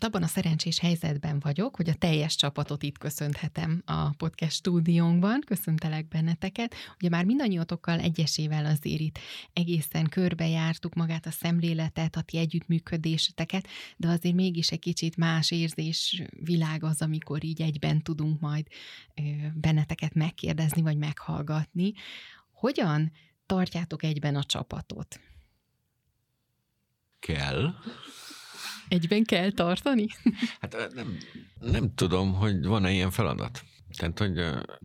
Most abban a szerencsés helyzetben vagyok, hogy a teljes csapatot itt köszönhetem a podcast stúdiónkban. Köszöntelek benneteket. Ugye már mindannyiótokkal egyesével azért itt egészen körbejártuk magát a szemléletet, a ti együttműködéseteket, de azért mégis egy kicsit más érzés világ az, amikor így egyben tudunk majd benneteket megkérdezni vagy meghallgatni. Hogyan tartjátok egyben a csapatot? Kell. Egyben kell tartani? Hát nem, nem tudom, hogy van-e ilyen feladat. Tehát, hogy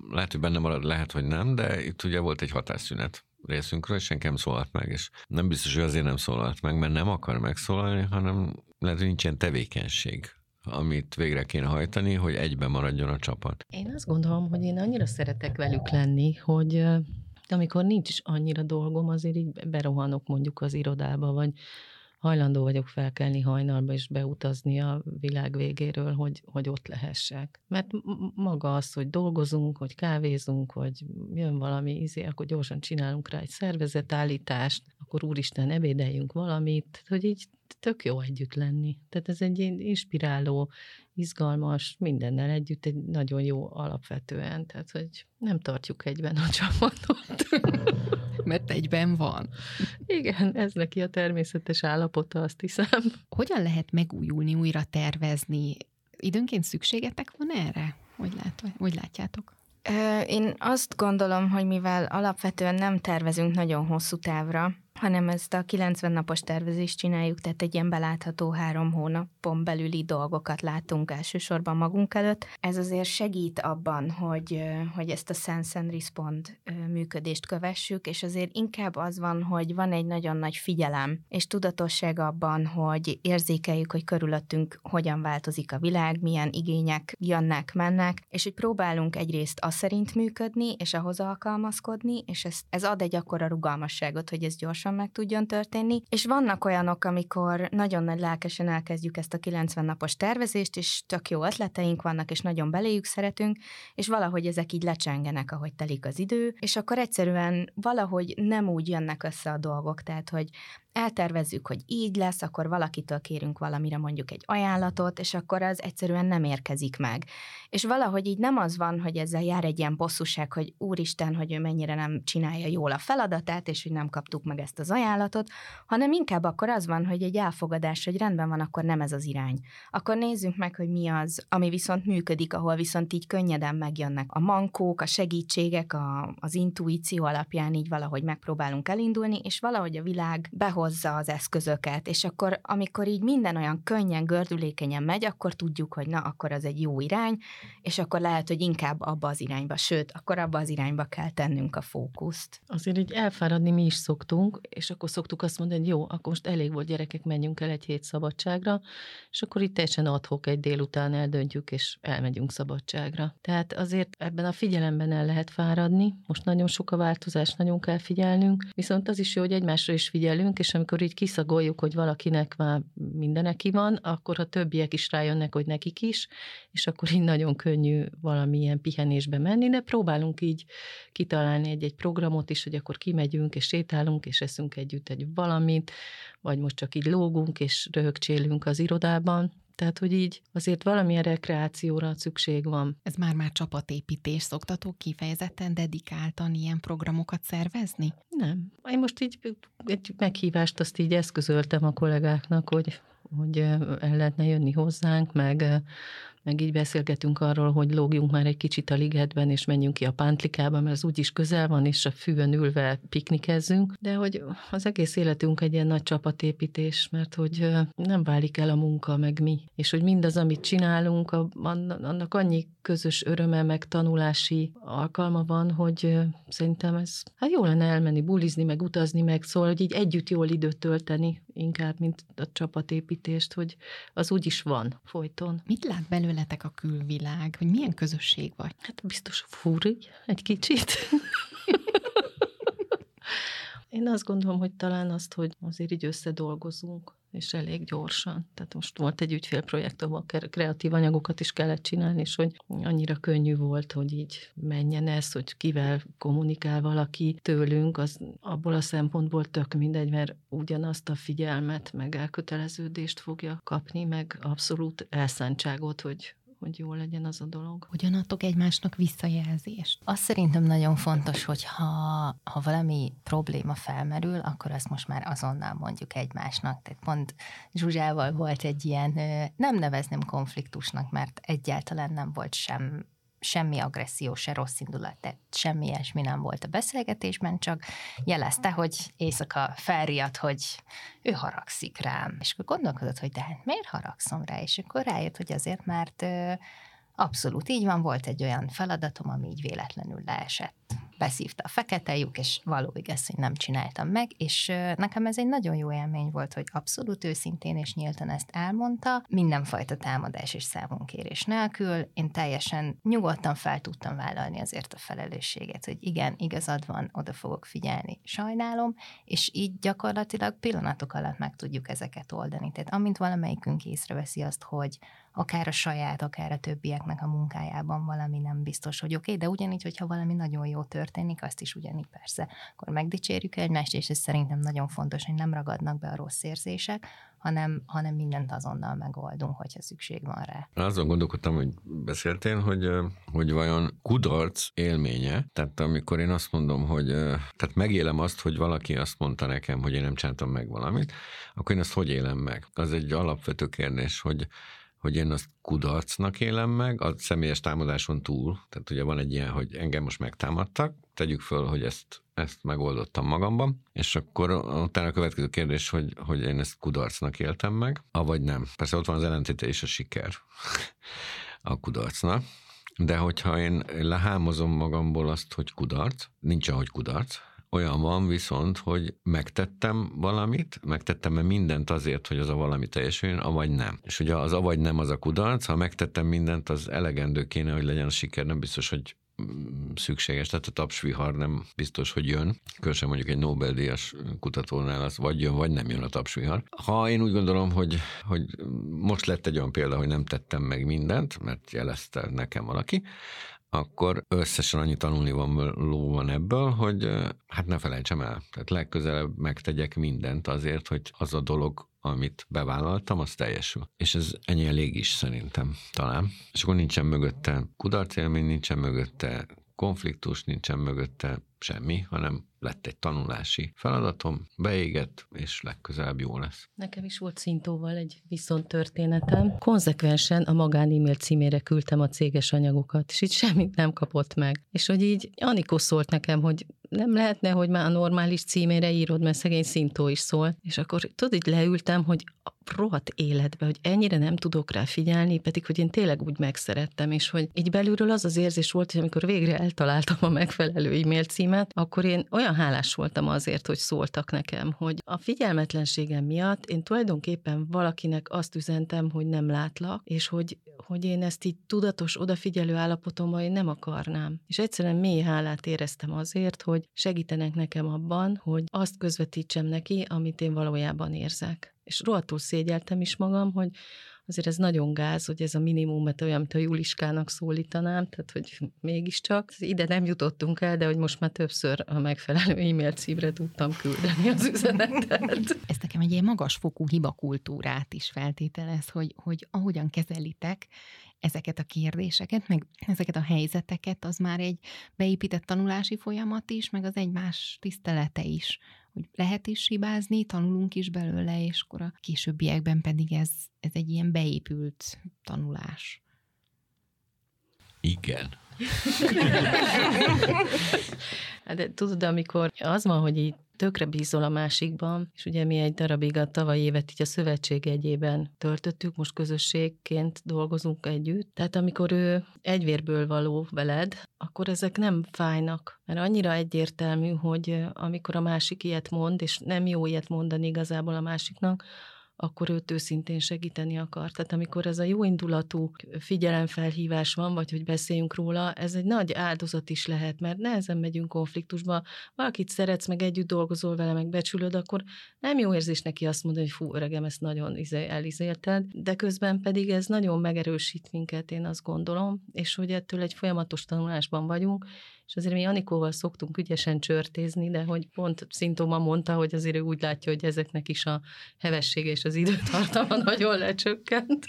lehet, hogy benne marad, lehet, hogy nem, de itt ugye volt egy hatásszünet részünkről, és senki nem szólalt meg, és nem biztos, hogy azért nem szólalt meg, mert nem akar megszólalni, hanem lehet, hogy nincsen tevékenység amit végre kéne hajtani, hogy egyben maradjon a csapat. Én azt gondolom, hogy én annyira szeretek velük lenni, hogy amikor nincs is annyira dolgom, azért így berohanok mondjuk az irodába, vagy hajlandó vagyok felkelni hajnalba és beutazni a világ végéről, hogy, hogy ott lehessek. Mert maga az, hogy dolgozunk, hogy kávézunk, hogy jön valami izé, akkor gyorsan csinálunk rá egy szervezetállítást, akkor úristen, ebédeljünk valamit, hogy így tök jó együtt lenni. Tehát ez egy inspiráló, izgalmas, mindennel együtt egy nagyon jó alapvetően. Tehát, hogy nem tartjuk egyben a csapatot. Mert egyben van. Igen, ez neki a természetes állapota, azt hiszem. Hogyan lehet megújulni, újra tervezni? Időnként szükségetek van erre? Hogy, lát, hogy látjátok? Én azt gondolom, hogy mivel alapvetően nem tervezünk nagyon hosszú távra, hanem ezt a 90 napos tervezést csináljuk, tehát egy ilyen belátható három hónapon belüli dolgokat látunk elsősorban magunk előtt. Ez azért segít abban, hogy, hogy ezt a Sense and Respond működést kövessük, és azért inkább az van, hogy van egy nagyon nagy figyelem és tudatosság abban, hogy érzékeljük, hogy körülöttünk hogyan változik a világ, milyen igények jönnek, mennek, és hogy próbálunk egyrészt az szerint működni, és ahhoz alkalmazkodni, és ez, ez ad egy akkora rugalmasságot, hogy ez gyorsan gyorsan meg tudjon történni, és vannak olyanok, amikor nagyon nagy lelkesen elkezdjük ezt a 90 napos tervezést, és tök jó ötleteink vannak, és nagyon beléjük szeretünk, és valahogy ezek így lecsengenek, ahogy telik az idő, és akkor egyszerűen valahogy nem úgy jönnek össze a dolgok, tehát hogy eltervezzük, hogy így lesz, akkor valakitől kérünk valamire mondjuk egy ajánlatot, és akkor az egyszerűen nem érkezik meg. És valahogy így nem az van, hogy ezzel jár egy ilyen bosszúság, hogy úristen, hogy ő mennyire nem csinálja jól a feladatát, és hogy nem kaptuk meg ezt az ajánlatot, hanem inkább akkor az van, hogy egy elfogadás, hogy rendben van, akkor nem ez az irány. Akkor nézzünk meg, hogy mi az, ami viszont működik, ahol viszont így könnyeden megjönnek a mankók, a segítségek, a, az intuíció alapján így valahogy megpróbálunk elindulni, és valahogy a világ behol hozza az eszközöket, és akkor, amikor így minden olyan könnyen, gördülékenyen megy, akkor tudjuk, hogy na, akkor az egy jó irány, és akkor lehet, hogy inkább abba az irányba, sőt, akkor abba az irányba kell tennünk a fókuszt. Azért így elfáradni mi is szoktunk, és akkor szoktuk azt mondani, hogy jó, akkor most elég volt gyerekek, menjünk el egy hét szabadságra, és akkor itt teljesen adhok egy délután eldöntjük, és elmegyünk szabadságra. Tehát azért ebben a figyelemben el lehet fáradni, most nagyon sok a változás, nagyon kell figyelnünk, viszont az is jó, hogy egymásra is figyelünk, és amikor így kiszagoljuk, hogy valakinek már mindeneki van, akkor a többiek is rájönnek, hogy nekik is, és akkor így nagyon könnyű valamilyen pihenésbe menni, de próbálunk így kitalálni egy-egy programot is, hogy akkor kimegyünk, és sétálunk, és eszünk együtt egy valamit, vagy most csak így lógunk, és röhögcsélünk az irodában, tehát, hogy így azért valamilyen rekreációra szükség van. Ez már-már csapatépítés. Szoktatok kifejezetten dedikáltan ilyen programokat szervezni? Nem. Én most így egy meghívást azt így eszközöltem a kollégáknak, hogy hogy el lehetne jönni hozzánk, meg meg így beszélgetünk arról, hogy lógjunk már egy kicsit a ligetben, és menjünk ki a pántlikába, mert az úgyis közel van, és a fűvön ülve piknikezzünk, de hogy az egész életünk egy ilyen nagy csapatépítés, mert hogy nem válik el a munka, meg mi, és hogy mindaz, amit csinálunk, annak annyi közös öröme, meg tanulási alkalma van, hogy szerintem ez, hát jó lenne elmenni, bulizni, meg utazni, meg szóval, hogy így együtt jól időt tölteni, inkább, mint a csapatépítést, hogy az úgy is van folyton. Mit lát belőletek a külvilág? Hogy milyen közösség vagy? Hát biztos fúri egy kicsit. Én azt gondolom, hogy talán azt, hogy azért így összedolgozunk, és elég gyorsan. Tehát most volt egy ügyfélprojekt, ahol kreatív anyagokat is kellett csinálni, és hogy annyira könnyű volt, hogy így menjen ez, hogy kivel kommunikál valaki tőlünk, az abból a szempontból tök mindegy, mert ugyanazt a figyelmet, meg elköteleződést fogja kapni, meg abszolút elszántságot, hogy hogy jó legyen az a dolog. Hogyan adtok egymásnak visszajelzést? Azt szerintem nagyon fontos, hogy ha, ha valami probléma felmerül, akkor azt most már azonnal mondjuk egymásnak. Tehát pont Zsuzsával volt egy ilyen, nem nevezném konfliktusnak, mert egyáltalán nem volt sem semmi agresszió, se rossz indulat, tehát semmi ilyesmi nem volt a beszélgetésben, csak jelezte, hogy éjszaka felriadt, hogy ő haragszik rám. És akkor gondolkodott, hogy de hát miért haragszom rá? És akkor rájött, hogy azért, mert Abszolút így van, volt egy olyan feladatom, ami így véletlenül leesett. Beszívta a fekete lyuk, és való igaz, hogy nem csináltam meg, és nekem ez egy nagyon jó élmény volt, hogy abszolút őszintén és nyíltan ezt elmondta, mindenfajta támadás és számunkérés nélkül. Én teljesen nyugodtan fel tudtam vállalni azért a felelősséget, hogy igen, igazad van, oda fogok figyelni, sajnálom, és így gyakorlatilag pillanatok alatt meg tudjuk ezeket oldani. Tehát amint valamelyikünk észreveszi azt, hogy akár a saját, akár a többieknek a munkájában valami nem biztos, hogy oké, okay, de ugyanígy, hogyha valami nagyon jó történik, azt is ugyanígy persze, akkor megdicsérjük egymást, és ez szerintem nagyon fontos, hogy nem ragadnak be a rossz érzések, hanem, hanem mindent azonnal megoldunk, hogyha szükség van rá. Azon gondolkodtam, hogy beszéltél, hogy, hogy vajon kudarc élménye, tehát amikor én azt mondom, hogy tehát megélem azt, hogy valaki azt mondta nekem, hogy én nem csináltam meg valamit, akkor én azt hogy élem meg? Az egy alapvető kérdés, hogy hogy én azt kudarcnak élem meg, a személyes támadáson túl, tehát ugye van egy ilyen, hogy engem most megtámadtak, tegyük föl, hogy ezt, ezt megoldottam magamban, és akkor utána a következő kérdés, hogy, hogy én ezt kudarcnak éltem meg, avagy nem. Persze ott van az ellentéte is a siker a kudarcnak, de hogyha én lehámozom magamból azt, hogy kudarc, nincs ahogy kudarc, olyan van viszont, hogy megtettem valamit, megtettem-e mindent azért, hogy az a valami teljesüljön, avagy nem. És ugye az avagy nem az a kudarc, ha megtettem mindent, az elegendő kéne, hogy legyen a siker, nem biztos, hogy mm, szükséges, tehát a tapsvihar nem biztos, hogy jön. Különösen mondjuk egy Nobel-díjas kutatónál az vagy jön, vagy nem jön a tapsvihar. Ha én úgy gondolom, hogy, hogy most lett egy olyan példa, hogy nem tettem meg mindent, mert jelezte nekem valaki, akkor összesen annyi tanulni van, ló van ebből, hogy hát ne felejtsem el. Tehát legközelebb megtegyek mindent azért, hogy az a dolog, amit bevállaltam, az teljesül. És ez ennyi elég is szerintem talán. És akkor nincsen mögötte kudarcélmény, nincsen mögötte konfliktus, nincsen mögötte semmi, hanem lett egy tanulási feladatom, beégett, és legközelebb jó lesz. Nekem is volt Szintóval egy viszont történetem. Konzekvensen a magán e-mail címére küldtem a céges anyagokat, és így semmit nem kapott meg. És hogy így Anikó szólt nekem, hogy nem lehetne, hogy már a normális címére írod, mert szegény Szintó is szól. És akkor tudod, így leültem, hogy a rohadt életbe, hogy ennyire nem tudok rá figyelni, pedig hogy én tényleg úgy megszerettem, és hogy így belülről az az érzés volt, hogy amikor végre eltaláltam a megfelelő e-mail címet, akkor én olyan hálás voltam azért, hogy szóltak nekem, hogy a figyelmetlenségem miatt én tulajdonképpen valakinek azt üzentem, hogy nem látlak, és hogy, hogy én ezt így tudatos, odafigyelő állapotomban én nem akarnám. És egyszerűen mély hálát éreztem azért, hogy segítenek nekem abban, hogy azt közvetítsem neki, amit én valójában érzek. És rohadtul szégyeltem is magam, hogy azért ez nagyon gáz, hogy ez a minimum, olyan, mint a Juliskának szólítanám, tehát hogy mégiscsak ide nem jutottunk el, de hogy most már többször a megfelelő e-mail címre tudtam küldeni az üzenetet. Ez nekem egy ilyen magasfokú hibakultúrát is feltételez, hogy, hogy ahogyan kezelitek ezeket a kérdéseket, meg ezeket a helyzeteket, az már egy beépített tanulási folyamat is, meg az egymás tisztelete is hogy lehet is hibázni, tanulunk is belőle, és akkor a későbbiekben pedig ez, ez egy ilyen beépült tanulás. Igen. Hát de tudod, amikor az van, hogy így tökre bízol a másikban, és ugye mi egy darabig a tavalyi évet így a szövetség egyében töltöttük, most közösségként dolgozunk együtt. Tehát amikor ő egyvérből való veled, akkor ezek nem fájnak, mert annyira egyértelmű, hogy amikor a másik ilyet mond, és nem jó ilyet mondani igazából a másiknak, akkor őt őszintén segíteni akar. Tehát amikor ez a jó indulatú figyelemfelhívás van, vagy hogy beszéljünk róla, ez egy nagy áldozat is lehet, mert nehezen megyünk konfliktusba. Valakit szeretsz, meg együtt dolgozol vele, meg becsülöd, akkor nem jó érzés neki azt mondani, hogy fú, öregem, ezt nagyon izé, elizélted, de közben pedig ez nagyon megerősít minket, én azt gondolom, és hogy ettől egy folyamatos tanulásban vagyunk, és azért mi Anikóval szoktunk ügyesen csörtézni, de hogy pont Szintoma mondta, hogy azért ő úgy látja, hogy ezeknek is a hevessége és az időtartama nagyon lecsökkent.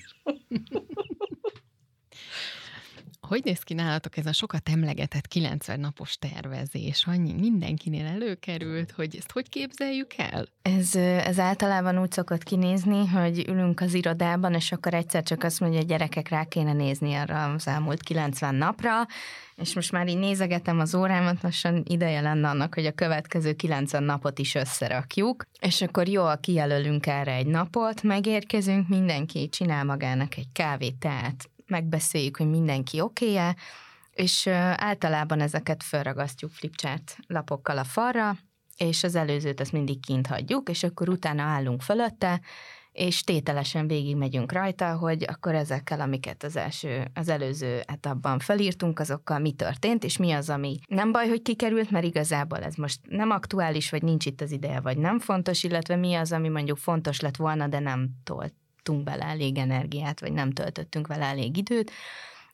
Hogy néz ki nálatok ez a sokat emlegetett 90 napos tervezés? Annyi mindenkinél előkerült, hogy ezt hogy képzeljük el? Ez, ez általában úgy szokott kinézni, hogy ülünk az irodában, és akkor egyszer csak azt mondja, hogy gyerekek rá kéne nézni arra az elmúlt 90 napra, és most már így nézegetem az órámat, lassan ideje lenne annak, hogy a következő 90 napot is összerakjuk, és akkor jól kijelölünk erre egy napot, megérkezünk, mindenki csinál magának egy kávét, tehát megbeszéljük, hogy mindenki oké-e, és általában ezeket felragasztjuk flipchart lapokkal a falra, és az előzőt azt mindig kint hagyjuk, és akkor utána állunk fölötte, és tételesen végigmegyünk rajta, hogy akkor ezekkel, amiket az első, az előző etapban felírtunk, azokkal mi történt, és mi az, ami nem baj, hogy kikerült, mert igazából ez most nem aktuális, vagy nincs itt az ideje, vagy nem fontos, illetve mi az, ami mondjuk fontos lett volna, de nem tolt raktunk bele elég energiát, vagy nem töltöttünk vele elég időt,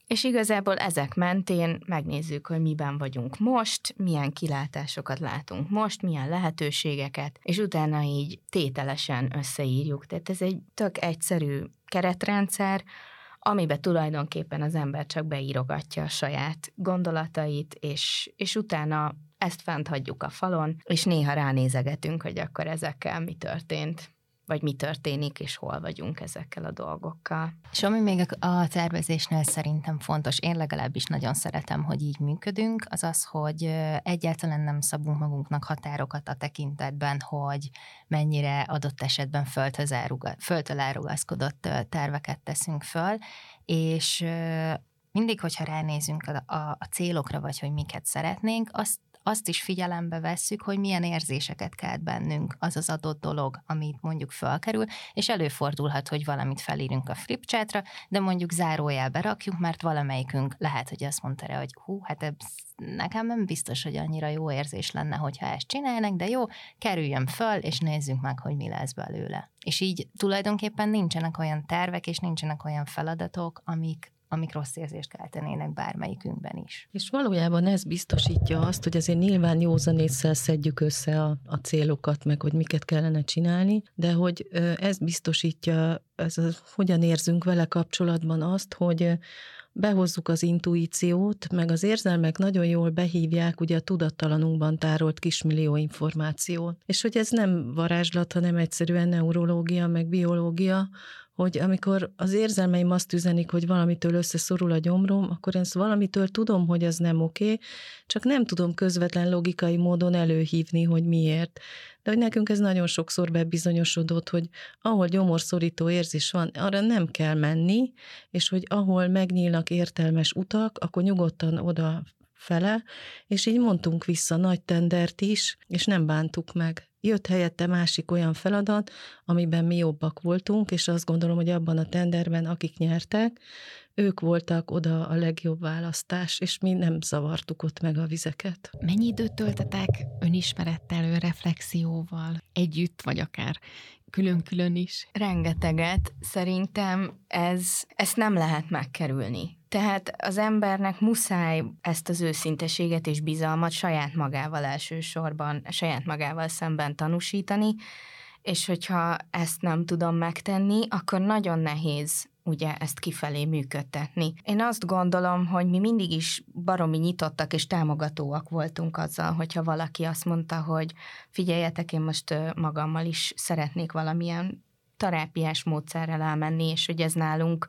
és igazából ezek mentén megnézzük, hogy miben vagyunk most, milyen kilátásokat látunk most, milyen lehetőségeket, és utána így tételesen összeírjuk. Tehát ez egy tök egyszerű keretrendszer, amiben tulajdonképpen az ember csak beírogatja a saját gondolatait, és, és utána ezt fent hagyjuk a falon, és néha ránézegetünk, hogy akkor ezekkel mi történt vagy mi történik, és hol vagyunk ezekkel a dolgokkal. És ami még a tervezésnél szerintem fontos, én legalábbis nagyon szeretem, hogy így működünk, az az, hogy egyáltalán nem szabunk magunknak határokat a tekintetben, hogy mennyire adott esetben földtől elrugaszkodott terveket teszünk föl, és mindig, hogyha ránézünk a, a, a célokra, vagy hogy miket szeretnénk, azt azt is figyelembe vesszük, hogy milyen érzéseket kelt bennünk az az adott dolog, amit mondjuk felkerül, és előfordulhat, hogy valamit felírunk a flipchatra, de mondjuk zárójelbe rakjuk, mert valamelyikünk lehet, hogy azt mondta rá, hogy hú, hát ez nekem nem biztos, hogy annyira jó érzés lenne, hogyha ezt csinálnak, de jó, kerüljön föl, és nézzük meg, hogy mi lesz belőle. És így tulajdonképpen nincsenek olyan tervek, és nincsenek olyan feladatok, amik, amik rossz érzést keltenének bármelyikünkben is. És valójában ez biztosítja azt, hogy azért nyilván józanésszel szedjük össze a, a célokat, meg hogy miket kellene csinálni, de hogy ez biztosítja, ez a, hogyan érzünk vele kapcsolatban azt, hogy behozzuk az intuíciót, meg az érzelmek nagyon jól behívják ugye a tudattalanunkban tárolt kismillió információt. És hogy ez nem varázslat, hanem egyszerűen neurológia, meg biológia, hogy amikor az érzelmeim azt üzenik, hogy valamitől összeszorul a gyomrom, akkor én valamitől tudom, hogy az nem oké, csak nem tudom közvetlen logikai módon előhívni, hogy miért. De hogy nekünk ez nagyon sokszor bebizonyosodott, hogy ahol gyomorszorító érzés van, arra nem kell menni, és hogy ahol megnyílnak értelmes utak, akkor nyugodtan oda fele, és így mondtunk vissza nagy tendert is, és nem bántuk meg. Jött helyette másik olyan feladat, amiben mi jobbak voltunk, és azt gondolom, hogy abban a tenderben, akik nyertek, ők voltak oda a legjobb választás, és mi nem zavartuk ott meg a vizeket. Mennyi időt töltetek önismerettel, önreflexióval, együtt, vagy akár külön-külön is? Rengeteget. Szerintem ez, ezt nem lehet megkerülni. Tehát az embernek muszáj ezt az őszinteséget és bizalmat saját magával elsősorban, saját magával szemben tanúsítani, és hogyha ezt nem tudom megtenni, akkor nagyon nehéz ugye ezt kifelé működtetni. Én azt gondolom, hogy mi mindig is baromi nyitottak és támogatóak voltunk azzal, hogyha valaki azt mondta, hogy figyeljetek, én most magammal is szeretnék valamilyen terápiás módszerrel elmenni, és hogy ez nálunk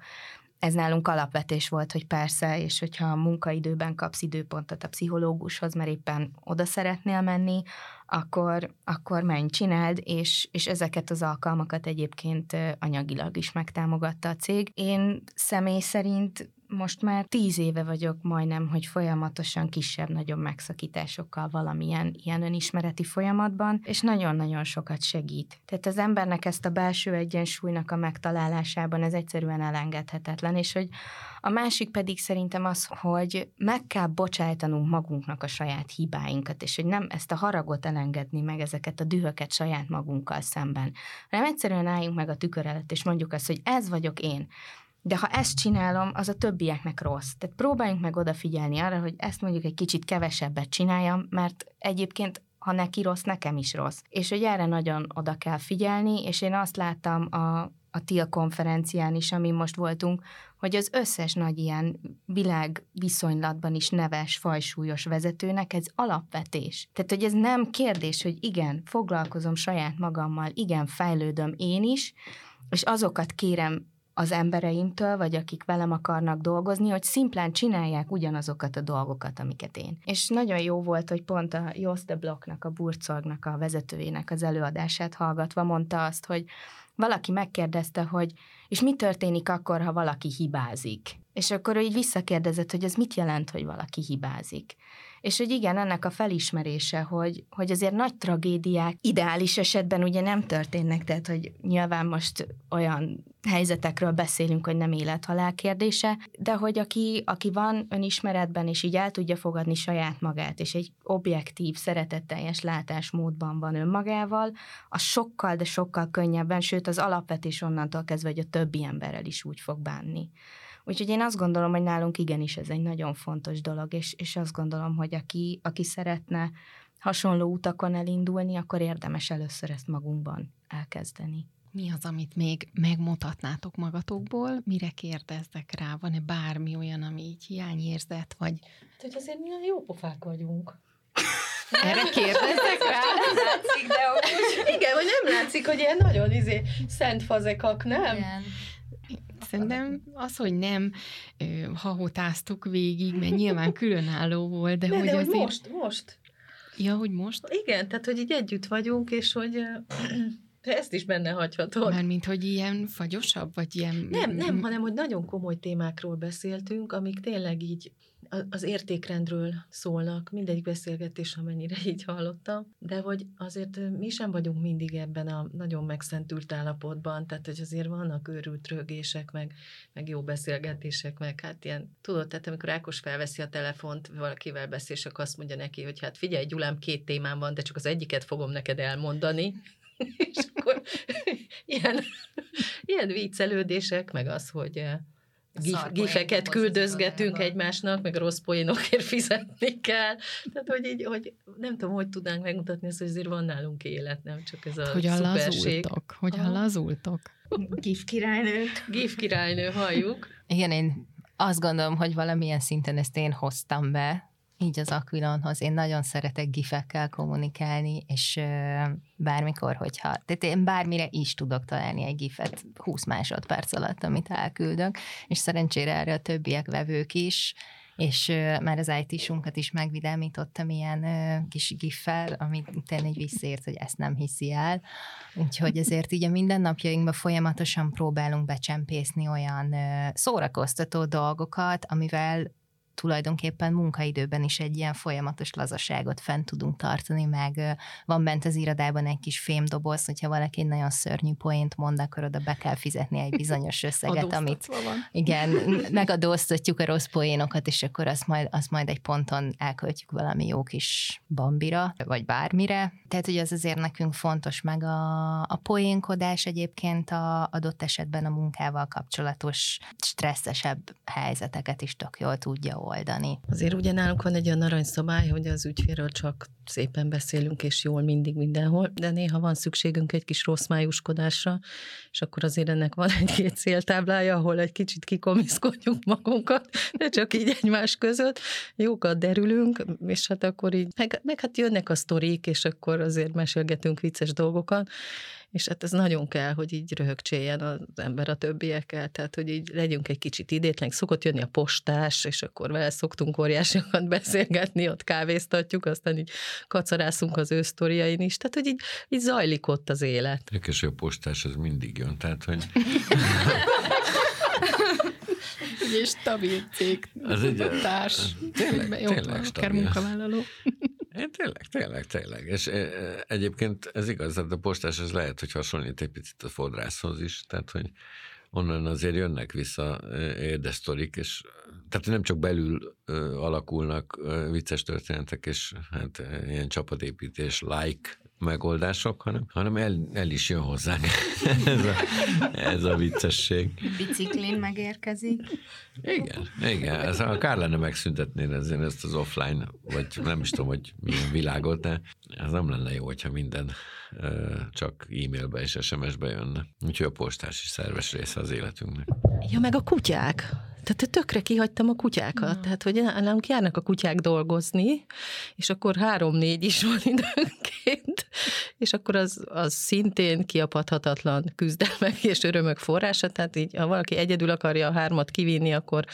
ez nálunk alapvetés volt, hogy persze, és hogyha a munkaidőben kapsz időpontot a pszichológushoz, mert éppen oda szeretnél menni, akkor, akkor menj, csináld, és, és ezeket az alkalmakat egyébként anyagilag is megtámogatta a cég. Én személy szerint most már tíz éve vagyok majdnem, hogy folyamatosan kisebb-nagyobb megszakításokkal valamilyen ilyen önismereti folyamatban, és nagyon-nagyon sokat segít. Tehát az embernek ezt a belső egyensúlynak a megtalálásában ez egyszerűen elengedhetetlen, és hogy a másik pedig szerintem az, hogy meg kell bocsájtanunk magunknak a saját hibáinkat, és hogy nem ezt a haragot elengedni meg, ezeket a dühöket saját magunkkal szemben, hanem egyszerűen álljunk meg a tükör előtt, és mondjuk azt, hogy ez vagyok én. De ha ezt csinálom, az a többieknek rossz. Tehát próbáljunk meg odafigyelni arra, hogy ezt mondjuk egy kicsit kevesebbet csináljam, mert egyébként ha neki rossz, nekem is rossz. És hogy erre nagyon oda kell figyelni, és én azt láttam a, a TIL konferencián is, amin most voltunk, hogy az összes nagy ilyen világ viszonylatban is neves, fajsúlyos vezetőnek ez alapvetés. Tehát, hogy ez nem kérdés, hogy igen, foglalkozom saját magammal, igen, fejlődöm én is, és azokat kérem az embereimtől, vagy akik velem akarnak dolgozni, hogy szimplán csinálják ugyanazokat a dolgokat, amiket én. És nagyon jó volt, hogy pont a Jost Blocknak, a Burcorgnak, a vezetőjének az előadását hallgatva mondta azt, hogy valaki megkérdezte, hogy és mi történik akkor, ha valaki hibázik? És akkor ő így visszakérdezett, hogy ez mit jelent, hogy valaki hibázik. És hogy igen, ennek a felismerése, hogy, hogy azért nagy tragédiák ideális esetben ugye nem történnek, tehát hogy nyilván most olyan helyzetekről beszélünk, hogy nem élethalál kérdése, de hogy aki, aki van önismeretben, és így el tudja fogadni saját magát, és egy objektív, szeretetteljes látásmódban van önmagával, az sokkal, de sokkal könnyebben, sőt az alapvetés onnantól kezdve, hogy a többi emberrel is úgy fog bánni. Úgyhogy én azt gondolom, hogy nálunk igenis ez egy nagyon fontos dolog, és, és azt gondolom, hogy aki, aki szeretne hasonló utakon elindulni, akkor érdemes először ezt magunkban elkezdeni. Mi az, amit még megmutatnátok magatokból? Mire kérdezzek rá? Van-e bármi olyan, ami így hiányérzet, vagy... Hát, hogy azért milyen jó pofák vagyunk. Erre kérdezzek rá? Nem látszik, de úgy... Igen, vagy nem látszik, hogy ilyen nagyon izé, szent fazekak, nem? Igen. Szerintem az, hogy nem hahotáztuk végig, mert nyilván különálló volt, de, de hogy de azért... most, most. Ja, hogy most? Igen, tehát, hogy így együtt vagyunk, és hogy de ezt is benne hagyhatod. Mármint, hogy ilyen fagyosabb, vagy ilyen... Nem, nem, hanem, hogy nagyon komoly témákról beszéltünk, amik tényleg így az értékrendről szólnak, mindegyik beszélgetés, amennyire így hallottam, de hogy azért mi sem vagyunk mindig ebben a nagyon megszentült állapotban, tehát hogy azért vannak őrült rögések, meg, meg jó beszélgetések, meg hát ilyen, tudod, tehát amikor Ákos felveszi a telefont, valakivel beszél, és akkor azt mondja neki, hogy hát figyelj, Gyulám, két témám van, de csak az egyiket fogom neked elmondani, és akkor ilyen, ilyen viccelődések, meg az, hogy gif, gifeket küldözgetünk egymásnak, meg rossz poénokért fizetni kell. Tehát, hogy így, hogy nem tudom, hogy tudnánk megmutatni ezt, hogy azért van nálunk élet, nem csak ez a hogy lazultok, hogy a lazultok. Gif királynő. Gif királynő, halljuk. Igen, én azt gondolom, hogy valamilyen szinten ezt én hoztam be, így az Aquilonhoz. Én nagyon szeretek gifekkel kommunikálni, és bármikor, hogyha, tehát én bármire is tudok találni egy gifet 20 másodperc alatt, amit elküldök, és szerencsére erre a többiek vevők is, és már az IT-sunkat is megvidámítottam ilyen kis giffel, ami tényleg visszaért, hogy ezt nem hiszi el. Úgyhogy ezért így a mindennapjainkban folyamatosan próbálunk becsempészni olyan szórakoztató dolgokat, amivel tulajdonképpen munkaidőben is egy ilyen folyamatos lazaságot fent tudunk tartani, meg van bent az irodában egy kis fémdoboz, hogyha valaki egy nagyon szörnyű poént mond, akkor oda be kell fizetni egy bizonyos összeget, amit van. igen, megadóztatjuk a rossz poénokat, és akkor azt majd, azt majd egy ponton elköltjük valami jó kis bambira, vagy bármire. Tehát, hogy az azért nekünk fontos, meg a, a poénkodás egyébként a adott esetben a munkával kapcsolatos stresszesebb helyzeteket is tök jól tudja megoldani. Azért ugye nálunk van egy olyan aranyszabály, hogy az ügyfélről csak szépen beszélünk, és jól mindig mindenhol, de néha van szükségünk egy kis rossz májuskodásra, és akkor azért ennek van egy-két céltáblája, ahol egy kicsit kikomiszkodjunk magunkat, de csak így egymás között, jókat derülünk, és hát akkor így, meg, meg hát jönnek a sztorik, és akkor azért mesélgetünk vicces dolgokat, és hát ez nagyon kell, hogy így röhögcséljen az ember a többiekkel, tehát hogy így legyünk egy kicsit idétlen, szokott jönni a postás, és akkor vele szoktunk óriásiakat beszélgetni, ott kávéztatjuk, aztán így kacarászunk az ő sztoriain is, tehát hogy így, így zajlik ott az élet. Érdekes, hogy a postás az mindig jön, tehát hogy egy stabil cég, Az egy, társ, tényleg, jó, tényleg akár stabil. munkavállaló. É, tényleg, tényleg, tényleg. És egyébként ez igaz, tehát a postás ez lehet, hogy hasonlít egy picit a fodrászhoz is, tehát hogy onnan azért jönnek vissza érdesztorik, és tehát nem csak belül alakulnak vicces történetek, és hát ilyen csapatépítés, like megoldások, hanem, hanem el, el is jön hozzánk ez, a, ez a viccesség. Biciklin megérkezik. Igen, igen. Ez a kár lenne megszüntetni ezért ezt az offline, vagy nem is tudom, hogy milyen világot, de ez nem lenne jó, hogyha minden csak e-mailbe és SMS-be jönne. Úgyhogy a postás is szerves része az életünknek. Ja, meg a kutyák. Tehát tökre kihagytam a kutyákat. Na. Tehát, hogy nálunk járnak a kutyák dolgozni, és akkor három-négy is van időnként, és akkor az, az szintén kiapadhatatlan küzdelmek és örömök forrása. Tehát így, ha valaki egyedül akarja a hármat kivinni, akkor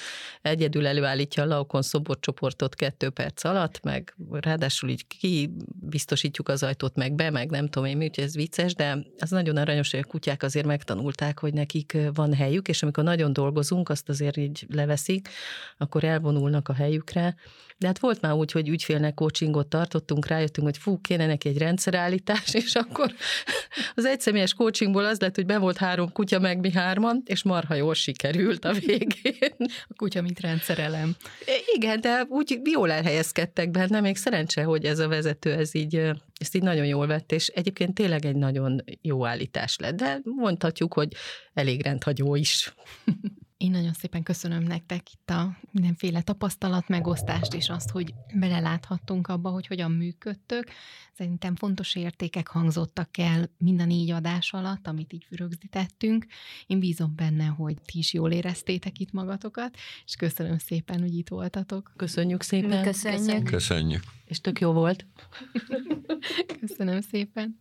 egyedül előállítja a Laukon szoborcsoportot kettő perc alatt, meg ráadásul így kibiztosítjuk az ajtót meg be, meg nem tudom én mi, úgyhogy ez vicces, de az nagyon aranyos, hogy a kutyák azért megtanulták, hogy nekik van helyük, és amikor nagyon dolgozunk, azt azért így leveszik, akkor elvonulnak a helyükre. De hát volt már úgy, hogy ügyfélnek coachingot tartottunk, rájöttünk, hogy fú, kéne neki egy rendszerállítás, és akkor az egyszemélyes coachingból az lett, hogy be volt három kutya, meg mi hárman, és marha jól sikerült a végén. A kutya, mint rendszerelem. Igen, de úgy jól elhelyezkedtek benne, még szerencse, hogy ez a vezető ez így, ezt így nagyon jól vett, és egyébként tényleg egy nagyon jó állítás lett, de mondhatjuk, hogy elég rendhagyó is. Én nagyon szépen köszönöm nektek itt a mindenféle tapasztalat megosztást, és azt, hogy beleláthattunk abba, hogy hogyan működtök. Szerintem fontos értékek hangzottak el mind a négy adás alatt, amit így rögzítettünk. Én bízom benne, hogy ti is jól éreztétek itt magatokat, és köszönöm szépen, hogy itt voltatok. Köszönjük szépen. Mi köszönjük. Köszönjük. És tök jó volt. Köszönöm szépen.